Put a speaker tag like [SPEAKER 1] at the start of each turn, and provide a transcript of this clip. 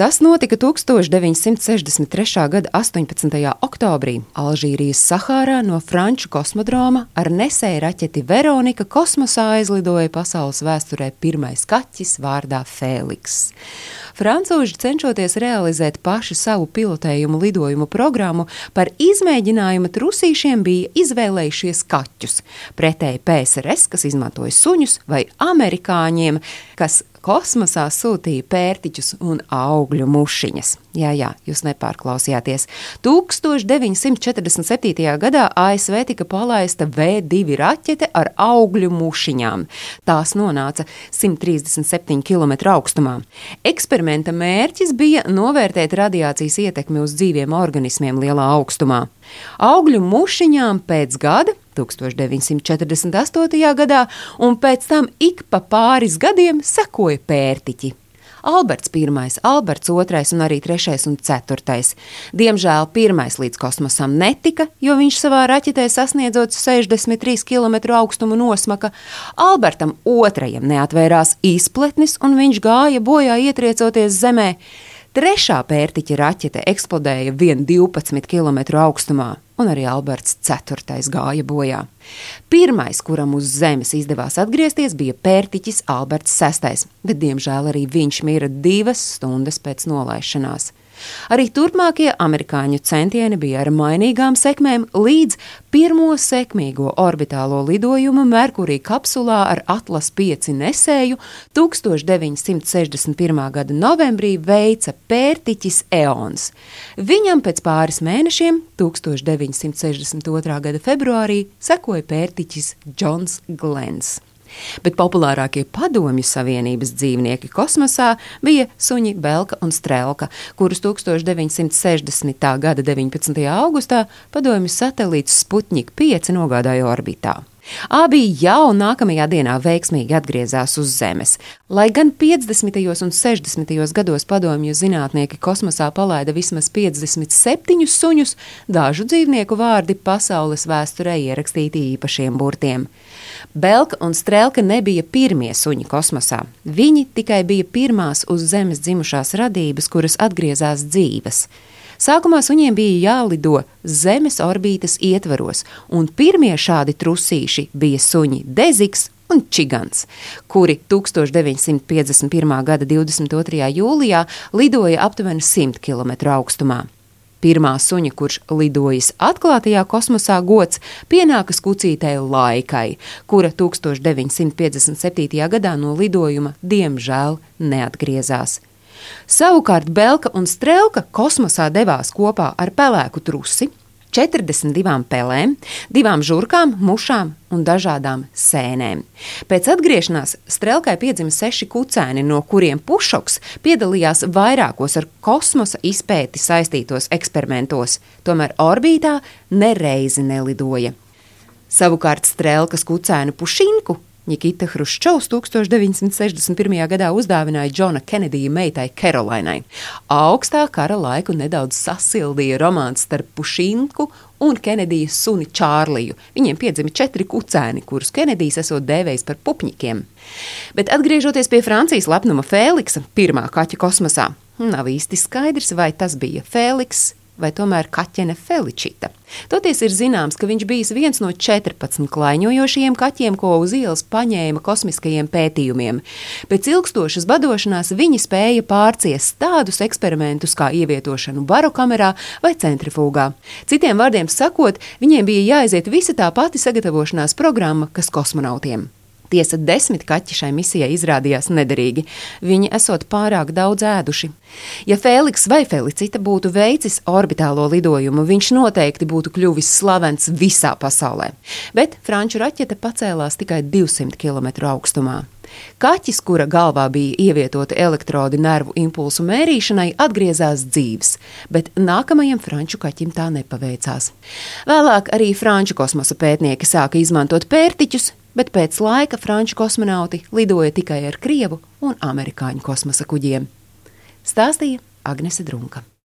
[SPEAKER 1] Tas notika 1963. gada 18. oktobrī Alžīrijas Sahārā no Franču kosmodroma ar nesēju raķeti Veronika kosmosā aizlidoja pasaules vēsturē pirmais kaķis vārdā Fēliks. Francūži cenšoties realizēt paši savu pilotējumu lidojumu programmu, par izmēģinājuma trusīšiem bija izvēlējušies kaķus. Pretēji PSRS, kas izmantoja suņus, vai amerikāņiem, kas kosmosā sūtīja pērtiķus un augļu mušiņas. Jā, jā, jūs nepārklausījāties. 1947. gadā ASV tika palaista V2 raķete ar augļu mušiņām. Tās nonāca 137 km augstumā. Eksperimenta mērķis bija novērtēt radiācijas ietekmi uz dzīviem organismiem lielā augstumā. Augļu mušiņām pēc gada 1948. gadā, un pēc tam ik pa pāris gadiem sekoja pērtiķi. Alberts I, Alberts II un arī 3 un 4. Diemžēl pirmais līdz kosmosam netika, jo viņš savā raķetē sasniedzot 63 km augstumu nosmaka. Albertam II neatvērās izpletnis un viņš gāja bojā ietriecoties zemē. Trešā pērtiķa raķete eksplodēja vien 12 km augstumā, un arī Alberts IV gāja bojā. Pirmais, kuram uz Zemes izdevās atgriezties, bija pērtiķis Alberts VI, bet diemžēl arī viņš mira divas stundas pēc nolaišanās. Arī turpmākie amerikāņu centieni bija ar mainīgām sekmēm, līdz pirmo sekmīgo orbitālo lidojumu Merkurija kapsulā ar Atlas 5 nesēju 1961. gada novembrī veica pērtiķis Eons. Viņam pēc pāris mēnešiem, 1962. Gada februārī, sekoja pērtiķis Džons Glens bet populārākie padomju savienības dzīvnieki kosmosā bija suņi Belka un Strelka, kurus 1960. gada 19. augustā padomju satelīts Sputnik 5 nogādāja orbitā. Abi jau nākamajā dienā veiksmīgi atgriezās uz Zemes. Lai gan 50. un 60. gados padomju zinātnieki kosmosā palaida vismaz 57 suņus, dažu dzīvnieku vārdi pasaules vēsturē ierakstīti īpašiem burtiem. Belka un Strelka nebija pirmie suņi kosmosā. Viņi tikai bija pirmās uz Zemes dzimušās radības, kuras atgriezās dzīves. Sākumā suņiem bija jālido Zemes orbītas ietvaros, un pirmie šādi trusīši bija suņi Deziks un Čigants, kuri 1951. gada 22. jūlijā lidoja aptuveni 100 km augstumā. Pirmā suņa, kurš lidojas atklātajā kosmosā, gods pienākas kucītei laikai, kura 1957. gadā no lidojuma diemžēl neatgriezās. Savukārt Belka un Strelka kosmosā devās kopā ar pelēku trusi, 42 pelēm, divām žurkām, mušām un dažādām sēnēm. Pēc atgriešanās Strelkai piedzima seši kucēni, no kuriem Pušoks piedalījās vairākos ar kosmosa izpēti saistītos eksperimentos, tomēr orbītā nereizi nelidoja. Savukārt Strelkas kucēnu Pušinku Nikita Hruščovs 1961. gadā uzdāvināja Džona Kenedija meitai Karolainai. Augstā kara laiku nedaudz sasildīja romāns starp Pušinku un Kenedijas suni Čārliju. Viņiem piedzima četri kucēni, kurus Kenedijs esot dēvējis par pupņikiem. Bet atgriežoties pie Francijas lepnuma Fēliksa, pirmā kaķa kosmosā, nav īsti skaidrs, vai tas bija Fēliks vai tomēr kaķene Feličita. Toties ir zināms, ka viņš bijis viens no 14 klaiņojošiem kaķiem, ko uz ielas paņēma kosmiskajiem pētījumiem. Pēc ilgstošas badošanās viņi spēja pārciest tādus eksperimentus kā ievietošanu barokamerā vai centrifūgā. Citiem vārdiem sakot, viņiem bija jāiziet visa tā pati sagatavošanās programma, kas kosmonautiem. Tiesa, desmit kaķi šai misijai izrādījās nederīgi. Viņi esot pārāk daudz ēduši. Ja Fēliks vai Felicita būtu veicis orbitālo lidojumu, viņš noteikti būtu kļuvis slavens visā pasaulē. Bet franču raķete pacēlās tikai 200 km augstumā. Kaķis, kura galvā bija ievietoti elektrodi nervu impulsu mērīšanai, atgriezās dzīves, bet nākamajam franču kaķim tā nepaveicās. Vēlāk arī franču kosmosa pētnieki sāka izmantot pērtiķus, bet pēc laika franču kosmonauti lidoja tikai ar krievu un amerikāņu kosmosa kuģiem. Stāstīja Agnese Drunka.